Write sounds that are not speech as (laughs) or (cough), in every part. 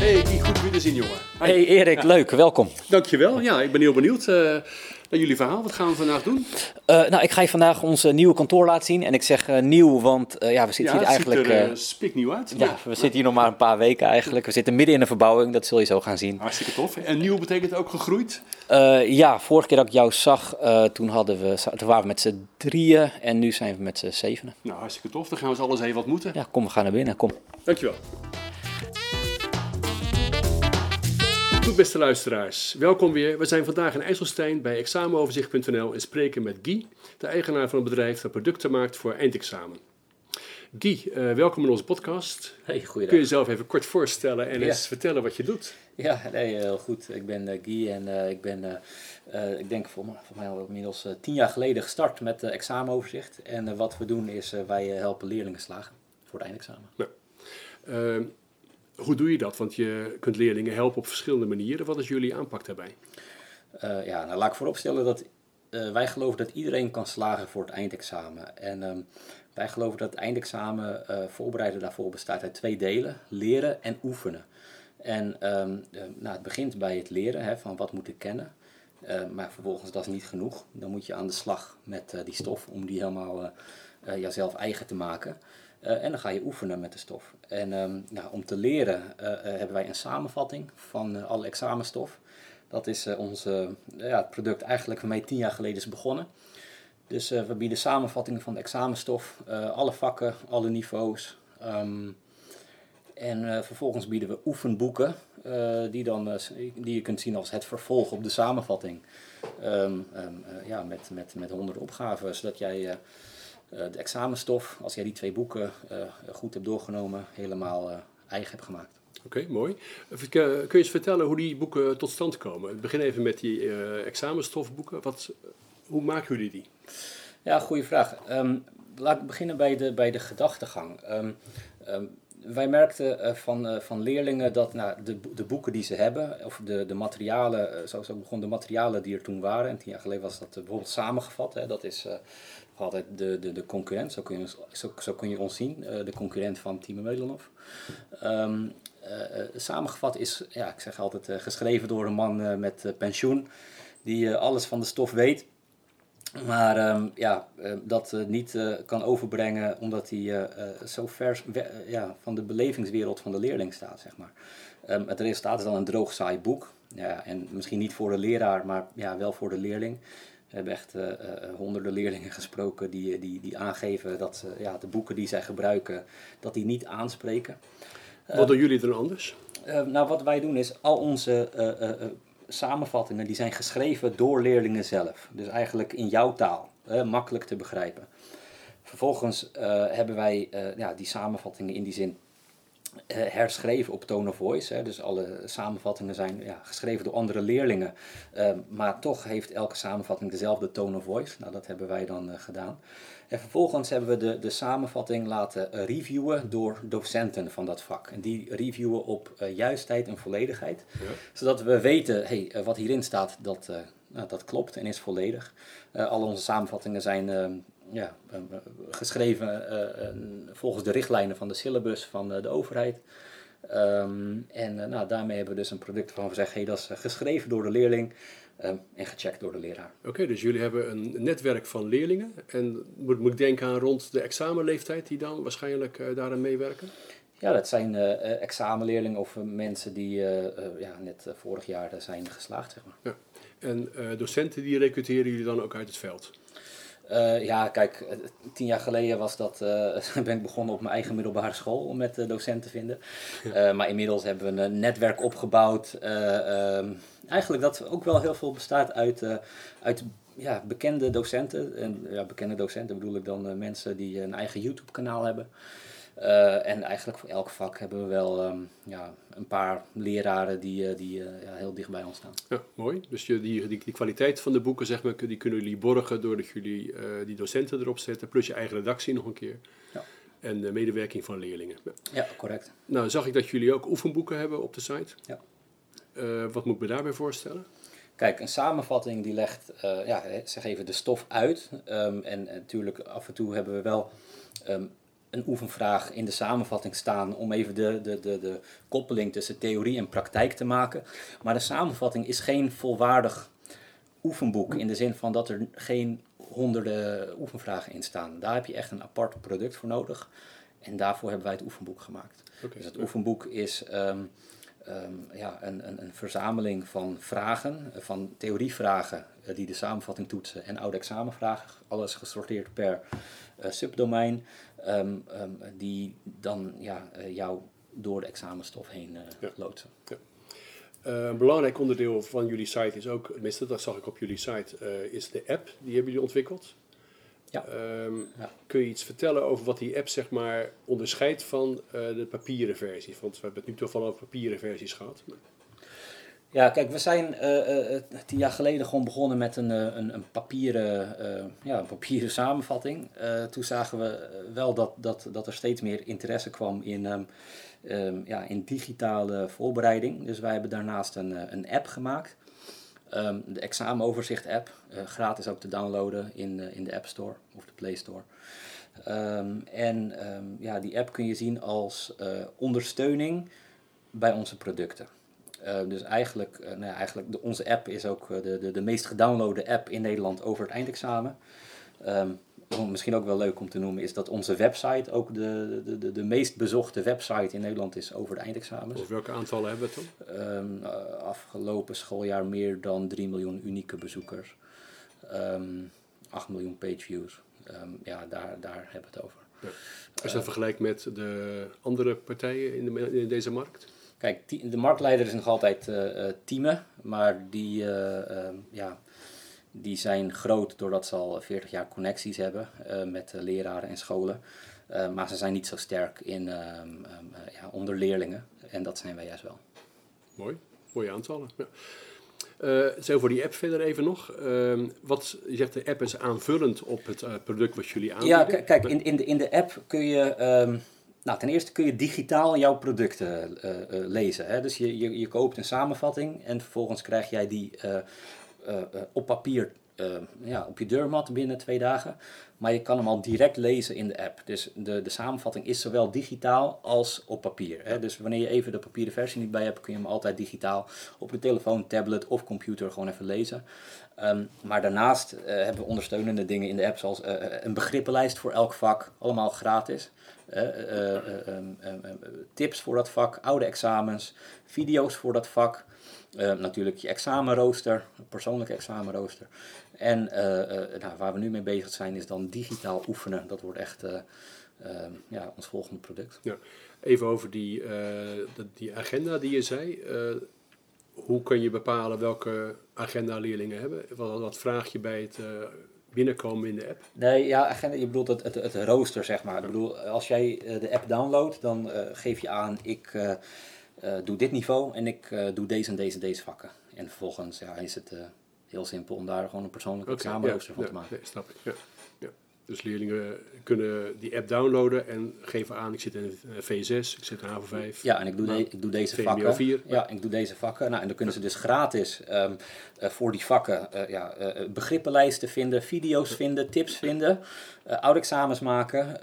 Hey Guy, goed weer te zien jongen. Hi. Hey Erik, leuk, welkom. Dankjewel. Ja, ik ben heel benieuwd eh, naar jullie verhaal. Wat gaan we vandaag doen? Eh, nou, ik ga je vandaag ons eh, nieuwe kantoor laten zien. En ik zeg nieuw, want ja, we zitten ja, hier het eigenlijk... ziet er eh, eh, spiknieuw uit. ja, we zitten hier nog maar een paar weken eigenlijk. We zitten midden in een verbouwing, dat zul je zo gaan zien. Hartstikke tof. En nieuw betekent ook gegroeid. Ja, vorige keer dat ik jou zag, toen, hadden we, toen waren we met z'n drieën en nu zijn we met z'n zevenen. Nou, hartstikke tof. Dan gaan we eens alles even wat moeten. Ja, kom, we gaan naar binnen, kom. Dankjewel. Goed, beste luisteraars. Welkom weer. We zijn vandaag in IJsselstein bij examenoverzicht.nl en spreken met Guy, de eigenaar van het bedrijf dat producten maakt voor eindexamen. Guy, eh, welkom in onze podcast. Hey, Kun je goeiedag. jezelf even kort voorstellen en Ja. eens vertellen wat je doet? Ja, nee, heel goed. Ik ben eh, Guy en eh, ik ben, ik denk voor, mij- voor mij al inmiddels tien jaar geleden gestart met examenoverzicht. En wat we doen is, wij helpen leerlingen slagen voor het eindexamen. Eh, hoe doe je dat? Want je kunt leerlingen helpen op verschillende manieren. Wat is jullie aanpak daarbij? Eh, ja, nou laat ik vooropstellen dat eh, wij geloven dat iedereen kan slagen voor het eindexamen. En ehm, wij geloven dat het eindexamen eh, voorbereiden daarvoor bestaat uit twee delen, leren en oefenen. En ehm, eh, nou, het begint bij het leren, hè, van wat moet ik kennen. Maar vervolgens, dat is niet genoeg. Dan moet je aan de slag met die stof om die helemaal jezelf eigen te maken. Eh, en dan ga je oefenen met de stof. En ehm, nou, om te leren eh, eh, hebben wij een samenvatting van alle examenstof. Dat is ons ja, het product eigenlijk waarmee tien jaar geleden is begonnen. Dus we bieden samenvattingen van de examenstof, alle vakken, alle niveaus. Ehm, en vervolgens bieden we oefenboeken, die, dan, die je kunt zien als het vervolg op de samenvatting. Ehm, ehm, eh, ja, met, met, met honderden opgaven, zodat jij de examenstof, als jij die twee boeken eh, goed hebt doorgenomen, helemaal eh, eigen hebt gemaakt. Oké, mooi. Eh, kun je eens vertellen hoe die boeken tot stand komen? Ik begin even met die eh, examenstofboeken. Wat, hoe maken jullie die? Ja, goede vraag. Ehm, laat ik beginnen bij de, bij de gedachtegang. Ehm, ehm, wij merkten eh, van, eh, van leerlingen dat nou, de, de boeken die ze hebben, of de, de materialen, eh, zoals ook begon, de materialen die er toen waren, en tien jaar geleden was dat bijvoorbeeld samengevat, hè, dat is altijd de, de, de concurrent, zo kun je, zo, zo kun je ons zien, de concurrent van Timo Meulenhoff. Ehm, eh, eh, samengevat is, ja, ik zeg altijd, geschreven door een man met pensioen, die alles van de stof weet. Maar ehm, ja, eh, dat eh, niet eh, kan overbrengen omdat hij eh, zo ver ja, van de belevingswereld van de leerling staat, zeg maar. Ehm, het resultaat is dan een droog saai boek. Ja, en misschien niet voor de leraar, maar ja, wel voor de leerling. We hebben echt honderden leerlingen (laughs) gesproken die, die, die aangeven dat ja, de boeken die zij gebruiken, dat die niet aanspreken. Wat doen jullie dan anders? Nou, wat wij doen is al onze samenvattingen die zijn geschreven door leerlingen zelf. Dus eigenlijk in jouw taal, eh, makkelijk te begrijpen. Vervolgens eh, hebben wij eh, ja, die samenvattingen in die zin herschreven op Tone of Voice. Hè. Dus alle samenvattingen zijn ja, geschreven door andere leerlingen. Eh, maar toch heeft elke samenvatting dezelfde Tone of Voice. Nou, dat hebben wij dan eh, gedaan. En vervolgens hebben we de, de samenvatting laten eh, reviewen door docenten van dat vak. En die reviewen op eh, juistheid en volledigheid. Ja. Zodat we weten, hey, eh, wat hierin staat, dat, eh, nou, dat klopt en is volledig. Eh al onze samenvattingen zijn eh, ja, geschreven eh, volgens de richtlijnen van de syllabus van eh, de overheid. Ehm, en eh, nou, daarmee hebben we dus een product we zeggen, hey, dat is geschreven door de leerling ehm, en gecheckt door de leraar. Oké, dus jullie hebben een netwerk van leerlingen. En moet, moet ik denken aan rond de examenleeftijd die dan waarschijnlijk eh, daaraan meewerken? Ja, dat zijn examenleerlingen of mensen die ja, net vorig jaar zijn geslaagd, zeg maar. En eh, docenten die recruteren jullie dan ook uit het veld? Eh, ja, kijk, tien jaar geleden was dat, eh, (laughs) ben ik begonnen op mijn eigen middelbare school om met eh, docenten te vinden. Maar inmiddels hebben we een netwerk opgebouwd. eh, ehm, eigenlijk dat ook wel heel veel bestaat uit, uit ja, bekende docenten. En ja, bekende docenten bedoel ik dan mensen die een eigen YouTube kanaal hebben. Eh, en eigenlijk voor elk vak hebben we wel ehm, ja, een paar leraren die, eh, die eh, ja, heel dicht bij ons staan. Ja, mooi. Dus je, die, die, die kwaliteit van de boeken, zeg maar, die kunnen jullie borgen doordat jullie die docenten erop zetten. Plus je eigen redactie nog een keer. Ja. En de medewerking van leerlingen. Ja. Correct. Nou, zag ik dat jullie ook oefenboeken hebben op de site. Ja. Wat moet ik me daarbij voorstellen? Kijk, een samenvatting die legt, eh, ja, zeg even de stof uit. Ehm, en, en natuurlijk af en toe hebben we wel ehm, een oefenvraag in de samenvatting staan om even de, de, de, de koppeling tussen theorie en praktijk te maken. Maar de samenvatting is geen volwaardig oefenboek in de zin van dat er geen honderden oefenvragen in staan. Daar heb je echt een apart product voor nodig. En daarvoor hebben wij het oefenboek gemaakt. Dus het oefenboek is ehm, ehm, ja, een, een, een, verzameling van vragen, van theorievragen uh, die de samenvatting toetsen en oude examenvragen. Alles gesorteerd per uh, subdomein, um, die dan ja, jou door de examenstof heen ja. loodsen. Ja. een belangrijk onderdeel van jullie site is ook, tenminste dat zag ik op jullie site, is de app. Die hebben jullie ontwikkeld. Ja. Um, ja. Kun je iets vertellen over wat die app zeg maar onderscheidt van uh, de papieren versie? Want we hebben het nu toch wel over papieren versies gehad. Ja, kijk, we zijn uh, uh, tien jaar geleden gewoon begonnen met een, een, een, papieren, ja, een papieren samenvatting. toen zagen we wel dat, dat, dat er steeds meer interesse kwam in, um, um, ja, in digitale voorbereiding. Dus wij hebben daarnaast een, een app gemaakt. Um, de examenoverzicht app, uh, gratis ook te downloaden in, uh, in de App Store of de Play Store. Um, en um, ja, die app kun je zien als uh, ondersteuning bij onze producten. dus eigenlijk, nou ja, eigenlijk de, onze app is ook de, de, de meest gedownloade app in Nederland over het eindexamen misschien ook wel leuk om te noemen, is dat onze website ook de, de, de, de meest bezochte website in Nederland is over de eindexamens. Over welke aantallen hebben we het dan? Um, afgelopen schooljaar meer dan 3 miljoen unieke bezoekers. Um, ehm, 8 miljoen pageviews. Um, ja, daar, daar hebben we het over. Ja. Als je dat vergelijkt met de andere partijen in, de, in deze markt? Kijk, de marktleider is nog altijd uh, uh, Tieme, maar die, uh, ja, die zijn groot doordat ze al 40 jaar connecties hebben uh, met leraren en scholen. Uh, maar ze zijn niet zo sterk in, uh, ja, onder leerlingen. En dat zijn wij juist wel. Mooi, mooie aantallen. Ja. Uh, zo voor die app verder even nog. Uh, wat, je zegt de app is aanvullend op het uh, product wat jullie aanbieden. Ja, kijk, in, in, de, in de app kun je... Um, nou, ten eerste kun je digitaal jouw producten lezen. Hè? Dus je, je, je koopt een samenvatting en vervolgens krijg jij die op papier ja, op je deurmat binnen twee dagen. Maar je kan hem al direct lezen in de app. Dus de, de samenvatting is zowel digitaal als op papier. Hè? Dus wanneer je even de papieren versie niet bij hebt, kun je hem altijd digitaal op je telefoon, tablet of computer gewoon even lezen. Um, maar daarnaast uh, hebben we ondersteunende dingen in de app, zoals uh, een begrippenlijst voor elk vak, allemaal gratis. Um, um, tips voor dat vak, oude examens, video's voor dat vak. Natuurlijk je examenrooster, persoonlijke examenrooster. En nou, waar we nu mee bezig zijn is dan digitaal oefenen. Dat wordt echt ja, ons volgende product. Ja. Even over die, die agenda die je zei. Hoe kun je bepalen welke agenda leerlingen hebben? Wat, wat vraag je bij het binnenkomen in de app? Nee, ja, agenda, je bedoelt het, het, het rooster, zeg maar. Ik bedoel, als jij de app downloadt, dan geef je aan, ik uh, doe dit niveau en ik doe deze en deze en deze vakken. En vervolgens ja, is het heel simpel om daar gewoon een persoonlijk okay, examenrooster ja, van ja, te maken. Nee, snap ik. Dus leerlingen kunnen die app downloaden en geven aan, ik zit in V6, ik zit in HAVO5. Ja, en ik doe, de, ik doe deze vakken. 4. Ja, ik doe deze vakken. Nou, en dan kunnen ze dus gratis um, uh, voor die vakken uh, ja, uh, begrippenlijsten vinden, video's vinden, tips vinden, oude examens maken,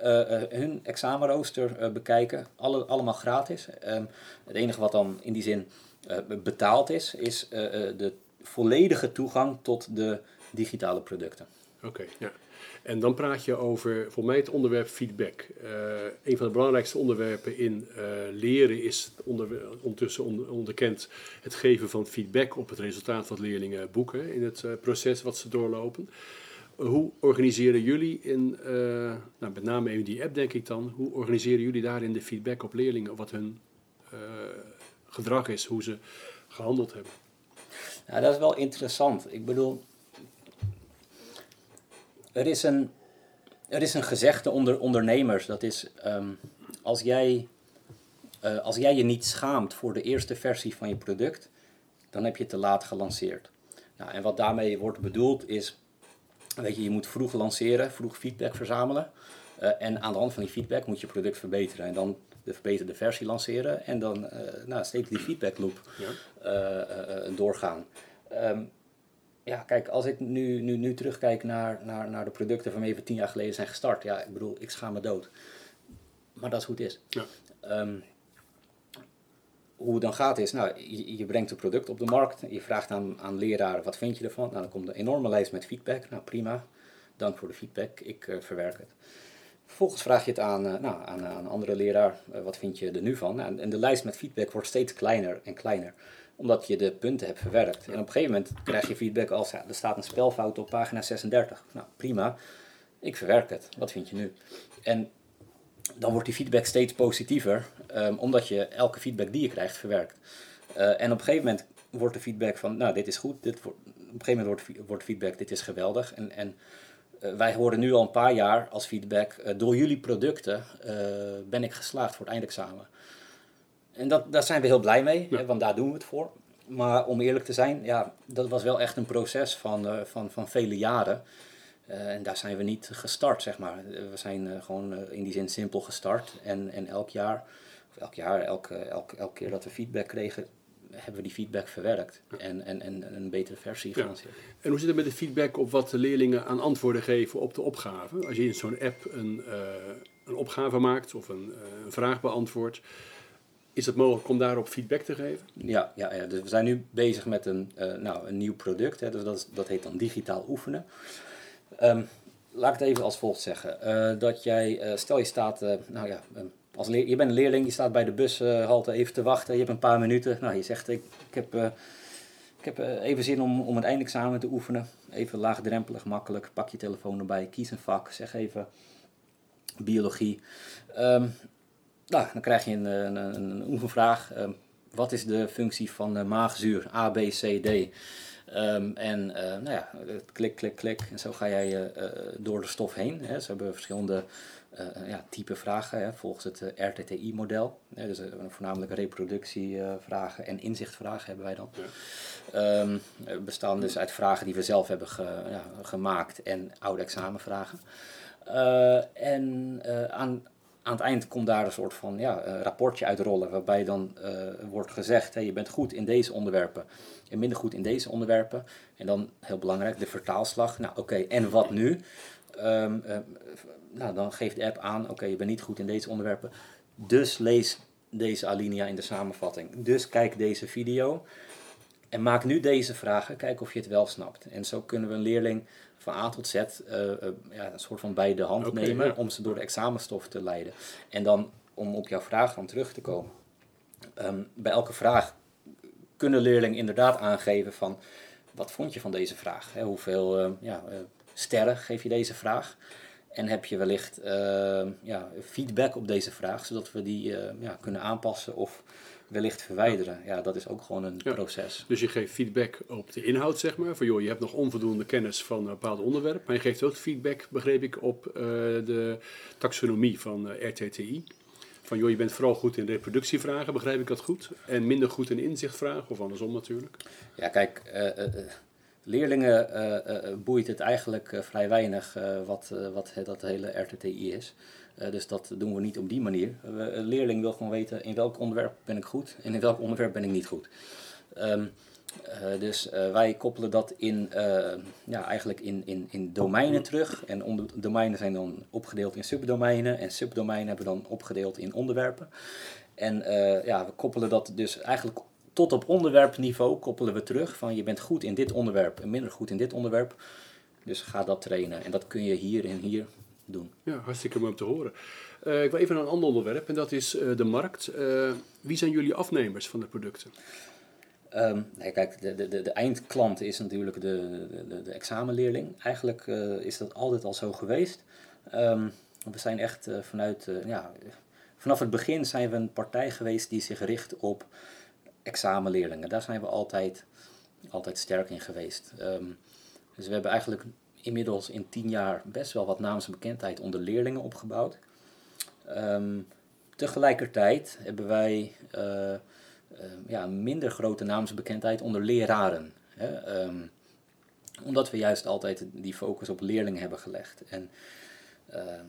hun examenrooster bekijken. Alle, allemaal gratis. Um, het enige wat dan in die zin betaald is, is de volledige toegang tot de digitale producten. Oké, okay, ja. En dan praat je over, voor mij het onderwerp feedback. Uh, een van de belangrijkste onderwerpen in uh, leren is onder, ondertussen on, onderkend het geven van feedback op het resultaat wat leerlingen boeken in het uh, proces wat ze doorlopen. hoe organiseren jullie in, nou, met name in die app denk ik dan, hoe organiseren jullie daarin de feedback op leerlingen, wat hun gedrag is, hoe ze gehandeld hebben? Nou, dat is wel interessant. Ik bedoel, er is een, er is een gezegde onder ondernemers. Dat is, ehm, als, jij, uh, als jij je niet schaamt voor de eerste versie van je product, dan heb je te laat gelanceerd. Nou, en wat daarmee wordt bedoeld is, weet je, je moet vroeg lanceren, vroeg feedback verzamelen. Uh, en aan de hand van die feedback moet je product verbeteren. En dan de verbeterde versie lanceren en dan uh, nou, steeds die feedback loop ja. doorgaan. Um, ja, kijk, als ik nu, nu, nu terugkijk naar, naar, naar de producten van even tien jaar geleden zijn gestart, ja, ik bedoel, ik schaam me dood. maar dat is hoe het is. Ja. Ehm, hoe het dan gaat is, nou, je, je brengt een product op de markt, je vraagt aan, aan leraren wat vind je ervan. Nou, dan komt een enorme lijst met feedback. Nou, prima, dank voor de feedback, ik eh, verwerk het. Vervolgens vraag je het aan, eh, nou, aan, aan een andere leraar, eh, wat vind je er nu van? Nou, en de lijst met feedback wordt steeds kleiner en kleiner, omdat je de punten hebt verwerkt. En op een gegeven moment krijg je feedback als, er staat een spelfout op pagina 36. Nou, prima, ik verwerk het, wat vind je nu? En dan wordt die feedback steeds positiever, ehm, omdat je elke feedback die je krijgt verwerkt. Eh, en op een gegeven moment wordt de feedback van, nou, dit is goed, dit wordt, op een gegeven moment wordt, wordt feedback, dit is geweldig. En, en eh, wij horen nu al een paar jaar als feedback, eh, door jullie producten ben ik geslaagd voor het eindexamen. En dat, daar zijn we heel blij mee, Ja. hè, want daar doen we het voor. Maar om eerlijk te zijn, ja, dat was wel echt een proces van, eh, van, van vele jaren. Eh, en daar zijn we niet gestart, zeg maar. Eh, We zijn gewoon in die zin simpel gestart. En, en elk jaar, of elk jaar, elke, elke, elke keer dat we feedback kregen, hebben we die feedback verwerkt. En, en, en een betere versie Ja. gelanceerd. En hoe zit het met de feedback op wat de leerlingen aan antwoorden geven op de opgave? Als je in zo'n app een, een opgave maakt of een, een vraag beantwoordt, is het mogelijk om daarop feedback te geven? Ja, ja, ja, dus we zijn nu bezig met een, eh, nou, een nieuw product. Hè, dus dat, dat heet dan digitaal oefenen. Ehm, laat ik het even als volgt zeggen. Eh, dat jij, eh, stel je staat, nou ja, als leer, je bent een leerling, je staat bij de bushalte even te wachten. Je hebt een paar minuten. Nou, je zegt, ik, ik heb, ik heb even zin om, om het eindexamen te oefenen. Even laagdrempelig, makkelijk. Pak je telefoon erbij, kies een vak, zeg even biologie. Ehm, nou, dan krijg je een, een, een, een oefenvraag. Ehm, wat is de functie van eh, maagzuur? A, B, C, D. Ehm, en eh, nou ja, eh, klik, klik, klik. En zo ga jij eh, eh, door de stof heen. Hè. Ze hebben verschillende eh, ja, type vragen hè, volgens het eh, RTTI-model. dus eh, voornamelijk reproductievragen en inzichtvragen hebben wij dan. Ehm, eh, bestaan dus uit vragen die we zelf hebben ge- ja, gemaakt en oude examenvragen. Eh, en eh, aan, aan het eind komt daar een soort van ja, een rapportje uitrollen, waarbij dan eh, wordt gezegd: hey, je bent goed in deze onderwerpen en minder goed in deze onderwerpen. En dan heel belangrijk, de vertaalslag. Nou, oké, en wat nu? Ehm, eh, nou, dan geeft de app aan: oké, je bent niet goed in deze onderwerpen. Dus lees deze alinea in de samenvatting. Dus kijk deze video. En maak nu deze vragen, kijk of je het wel snapt. En zo kunnen we een leerling van A tot Z eh, eh, ja, een soort van bij de hand nemen ja. om ze door de examenstof te leiden. En dan om op jouw vraag dan terug te komen. Ehm, bij elke vraag kunnen leerlingen inderdaad aangeven van wat vond je van deze vraag? Hè? Hoeveel eh, ja, eh, sterren geef je deze vraag? En heb je wellicht eh, ja, feedback op deze vraag, zodat we die eh, ja, kunnen aanpassen of wellicht verwijderen. Ja, dat is ook gewoon een Ja. proces. Dus je geeft feedback op de inhoud, zeg maar. Van joh, je hebt nog onvoldoende kennis van een bepaald onderwerp. Maar je geeft ook feedback, begreep ik, op eh, de taxonomie van eh, RTTI. Van joh, je bent vooral goed in reproductievragen, begrijp ik dat goed? En minder goed in inzichtvragen, of andersom natuurlijk. Ja, kijk, leerlingen eh, eh, boeit het eigenlijk eh, vrij weinig eh, wat, eh, wat dat hele RTTI is. Eh, dus dat doen we niet op die manier. Een leerling wil gewoon weten in welk onderwerp ben ik goed en in welk onderwerp ben ik niet goed. Ehm, eh, dus eh, wij koppelen dat in, eh, ja, eigenlijk in, in, in domeinen terug. En onder, domeinen zijn dan opgedeeld in subdomeinen. En subdomeinen hebben we dan opgedeeld in onderwerpen. En eh, ja, we koppelen dat dus eigenlijk tot op onderwerpniveau koppelen we terug. Van je bent goed in dit onderwerp en minder goed in dit onderwerp. Dus ga dat trainen. En dat kun je hier en hier doen. Ja, hartstikke mooi om te horen. Eh, ik wil even naar een ander onderwerp en dat is eh, de markt. Eh, wie zijn jullie afnemers van de producten? Ehm, nee, kijk, de, de, de, eindklant is natuurlijk de, de, de, examenleerling. Eigenlijk is dat altijd al zo geweest. Ehm, we zijn echt vanuit, ja, vanaf het begin zijn we een partij geweest die zich richt op examenleerlingen. Daar zijn we altijd, altijd sterk in geweest. Ehm, dus we hebben eigenlijk inmiddels in tien jaar best wel wat naamsbekendheid onder leerlingen opgebouwd. Ehm, tegelijkertijd hebben wij eh, ja, minder grote naamsbekendheid onder leraren. Hè? Omdat we juist altijd die focus op leerlingen hebben gelegd. En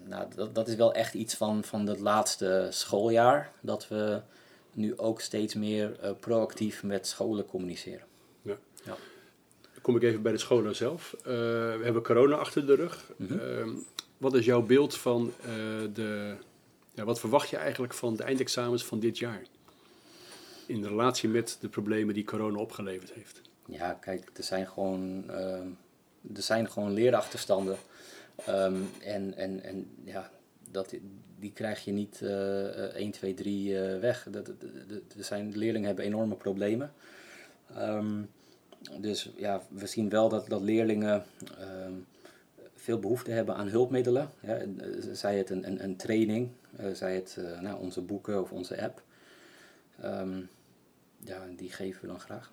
nou, dat, dat is wel echt iets van, van het laatste schooljaar, dat we nu ook steeds meer eh, proactief met scholen communiceren. Ja. Ja. Dan kom ik even bij de scholen zelf. Eh, we hebben corona achter de rug. Mhm. Ehm, wat is jouw beeld van eh, de Ja, wat verwacht je eigenlijk van de eindexamens van dit jaar? In relatie met de problemen die corona opgeleverd heeft. Ja, kijk, er zijn gewoon, uh, er zijn gewoon leerachterstanden. Um, en, en, en ja, dat, die krijg je niet uh, 1, 2, 3 uh, weg. Dat, dat, dat, zijn, leerlingen hebben enorme problemen. Um, dus ja, we zien wel dat, dat leerlingen um, veel behoefte hebben aan hulpmiddelen. Ja, eh, zij het een, een, een training, uh, zij het uh, nou, onze boeken of onze app. Um, ja, die geven we dan graag.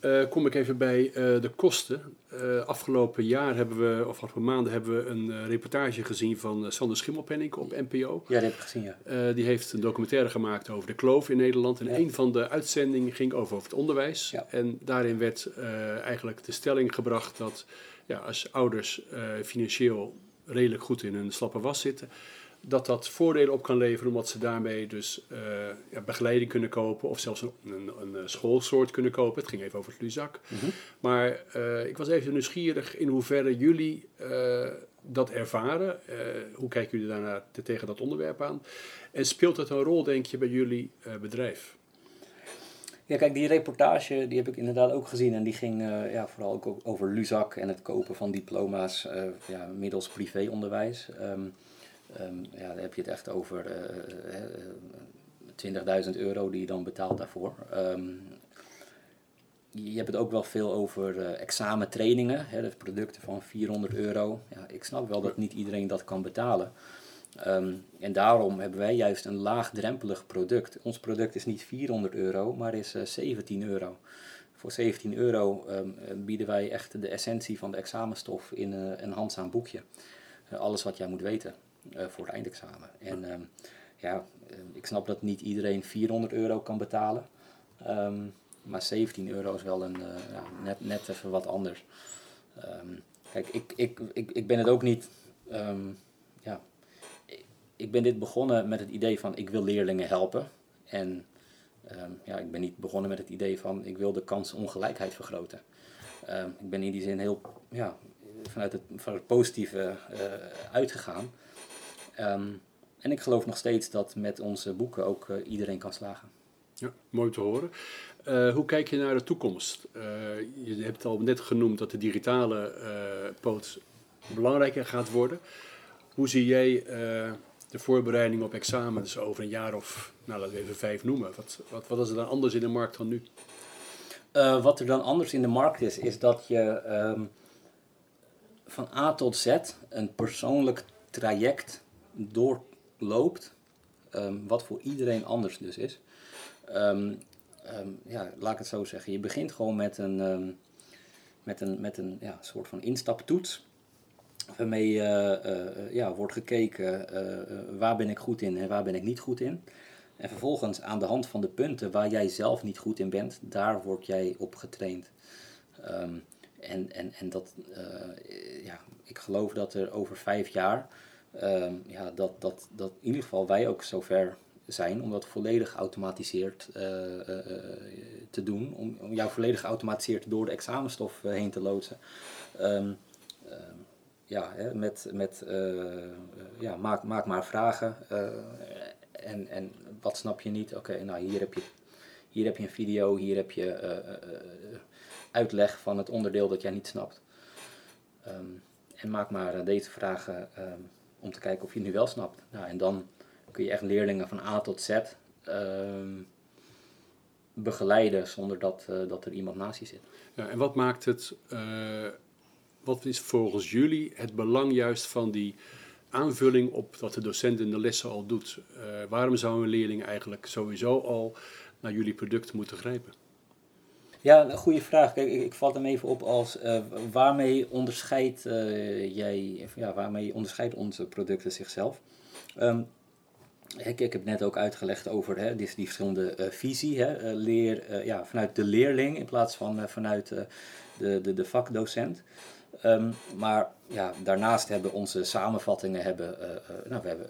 Uh, kom ik even bij uh, de kosten. Uh, afgelopen jaar hebben we, of afgelopen maanden hebben we een reportage gezien van Sander Schimmelpenning op NPO. Ja, die heb ik gezien, ja. die heeft een documentaire gemaakt over de kloof in Nederland. En ja. een van de uitzendingen ging over, over het onderwijs. Ja. En daarin werd eigenlijk de stelling gebracht dat ja, als ouders financieel redelijk goed in hun slappe was zitten, dat dat voordelen op kan leveren, omdat ze daarmee dus uh, ja, begeleiding kunnen kopen of zelfs een, een, een, schoolsoort kunnen kopen. Het ging even over het Luzak. Mm -hmm. Maar uh, ik was even nieuwsgierig in hoeverre jullie uh, dat ervaren. hoe kijken jullie daarna tegen dat onderwerp aan? En speelt het een rol, denk je, bij jullie bedrijf? Ja, kijk, die reportage die heb ik inderdaad ook gezien. En die ging uh, ja, vooral ook over Luzak en het kopen van diploma's uh, ja, middels privéonderwijs. Um, um, ja, daar heb je het echt over uh, 20.000 euro die je dan betaalt daarvoor. Um, je hebt het ook wel veel over examentrainingen, hè, dus producten van 400 euro. Ja, ik snap wel dat niet iedereen dat kan betalen. Um, en daarom hebben wij juist een laagdrempelig product. Ons product is niet 400 euro, maar is uh, 17 euro. Voor 17 euro bieden wij echt de essentie van de examenstof in uh, een handzaam boekje. Uh, alles wat jij moet weten uh, voor het eindexamen. En um, ja, ik snap dat niet iedereen 400 euro kan betalen. maar 17 euro is wel een, ja, net, net even wat anders. kijk, ik, ik, ik, ik ben het ook niet ja, ik ben dit begonnen met het idee van ik wil leerlingen helpen. En ja, ik ben niet begonnen met het idee van ik wil de kansongelijkheid vergroten. Ik ben in die zin heel ja, vanuit, het, vanuit het positieve uh, uitgegaan. Um, en ik geloof nog steeds dat met onze boeken ook uh, iedereen kan slagen. Ja, mooi te horen. Uh, hoe kijk je naar de toekomst? je hebt al net genoemd dat de digitale poot belangrijker gaat worden. Hoe zie jij de voorbereiding op examen, dus over een jaar of, nou laten we even vijf noemen. Wat, wat, wat is er dan anders in de markt dan nu? Uh, wat er dan anders in de markt is, is dat je um, van A tot Z een persoonlijk traject doorloopt, um, wat voor iedereen anders dus is. Um, ja, laat ik het zo zeggen. Je begint gewoon met een, met een, met een ja, soort van instaptoets waarmee uh, ja, wordt gekeken uh, waar ben ik goed in en waar ben ik niet goed in. En vervolgens aan de hand van de punten waar jij zelf niet goed in bent, daar word jij op getraind. En, en, en dat, ja, ik geloof dat er over vijf jaar, um, ja, dat, dat, dat in ieder geval wij ook zover zijn om dat volledig geautomatiseerd te doen. Om, om jou volledig geautomatiseerd door de examenstof heen te loodsen. Um, ja, hè, met, met ja, maak, maak maar vragen. En, en wat snap je niet? Oké, nou hier heb, je, hier heb je een video, hier heb je uitleg van het onderdeel dat jij niet snapt. En maak maar deze vragen om te kijken of je het nu wel snapt. Nou, en dan kun je echt leerlingen van A tot Z um, begeleiden zonder dat, dat er iemand naast je zit. Ja, en wat maakt het wat is volgens jullie het belang juist van die aanvulling op wat de docent in de lessen al doet? Uh, waarom zou een leerling eigenlijk sowieso al naar jullie product moeten grijpen? Ja, een goede vraag. Kijk, ik, ik vat hem even op als uh, waarmee onderscheidt uh, jij, ja, waarmee onderscheidt onze producten zichzelf? Um, ik, ik heb net ook uitgelegd over hè, die, die verschillende uh, visie, hè, leer, ja, vanuit de leerling in plaats van vanuit de, de, de vakdocent. Um, maar ja, daarnaast hebben onze samenvattingen hebben, nou, we hebben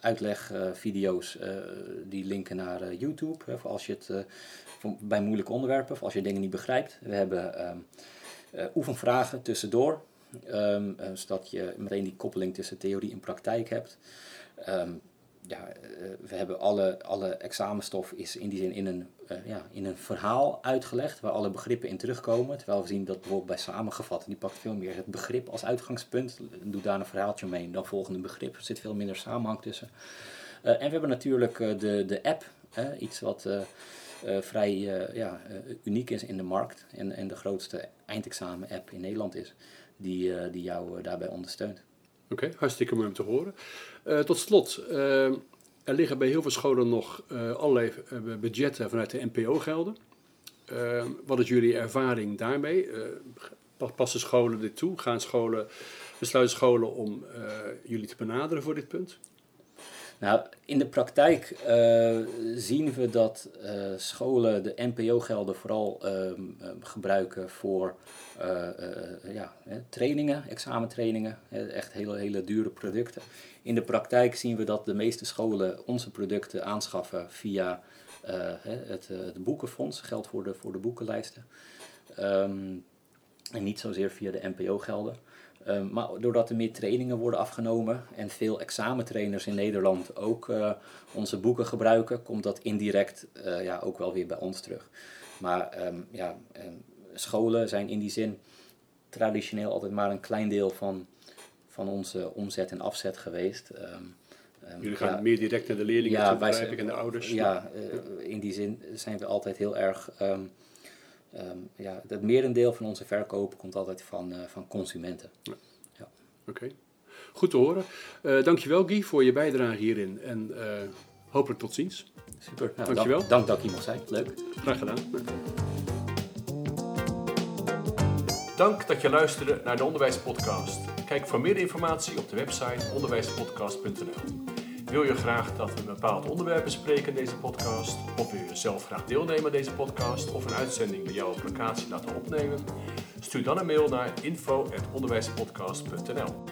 uitlegvideo's die linken naar YouTube. Hè, voor als je het bij moeilijke onderwerpen, of als je dingen niet begrijpt. We hebben um, oefenvragen tussendoor, um, zodat je meteen die koppeling tussen theorie en praktijk hebt. ehm, ja, eh, we hebben alle, alle examenstof is in die zin in een, eh, ja, in een verhaal uitgelegd waar alle begrippen in terugkomen. Terwijl we zien dat bijvoorbeeld bij samengevat, die pakt veel meer het begrip als uitgangspunt. Doet daar een verhaaltje mee, dan volgende begrip. Er zit veel minder samenhang tussen. Eh, en we hebben natuurlijk de, de app, iets wat vrij ja, uniek is in de markt en, en de grootste eindexamen-app in Nederland is, die, die jou daarbij ondersteunt. Oké, hartstikke mooi om te horen. Tot slot, er liggen bij heel veel scholen nog allerlei budgetten vanuit de NPO gelden. wat is jullie ervaring daarmee? passen scholen dit toe? Gaan scholen, besluiten scholen om jullie te benaderen voor dit punt? Nou, in de praktijk uh, zien we dat uh, scholen de NPO-gelden vooral uh, gebruiken voor ja, trainingen, examentrainingen, echt hele, hele dure producten. In de praktijk zien we dat de meeste scholen onze producten aanschaffen via het, boekenfonds, geld voor de, voor de boekenlijsten. Um, en niet zozeer via de NPO-gelden. Ehm, maar doordat er meer trainingen worden afgenomen en veel examentrainers in Nederland ook uh, onze boeken gebruiken, komt dat indirect uh, ja, ook wel weer bij ons terug. Maar um, ja, um, scholen zijn in die zin traditioneel altijd maar een klein deel van, van onze omzet en afzet geweest. Jullie gaan ja, meer direct naar de leerlingen ja, toe, zijn, en de ouders. Ja, uh, in die zin zijn we altijd heel erg um, ja, het merendeel van onze verkopen komt altijd van, uh, van consumenten. Ja. ja. Oké, okay. goed te horen. Uh, dankjewel Guy voor je bijdrage hierin en uh, hopelijk tot ziens. Super, nou, dankjewel. Dank, dank dat ik hier mocht zijn, leuk. Graag gedaan. Dank dat je luisterde naar de Onderwijspodcast. Kijk voor meer informatie op de website onderwijspodcast.nl. Wil je graag dat we een bepaald onderwerp bespreken in deze podcast? Of wil je zelf graag deelnemen aan deze podcast of een uitzending bij jou op locatie laten opnemen? Stuur dan een mail naar info.onderwijspodcast.nl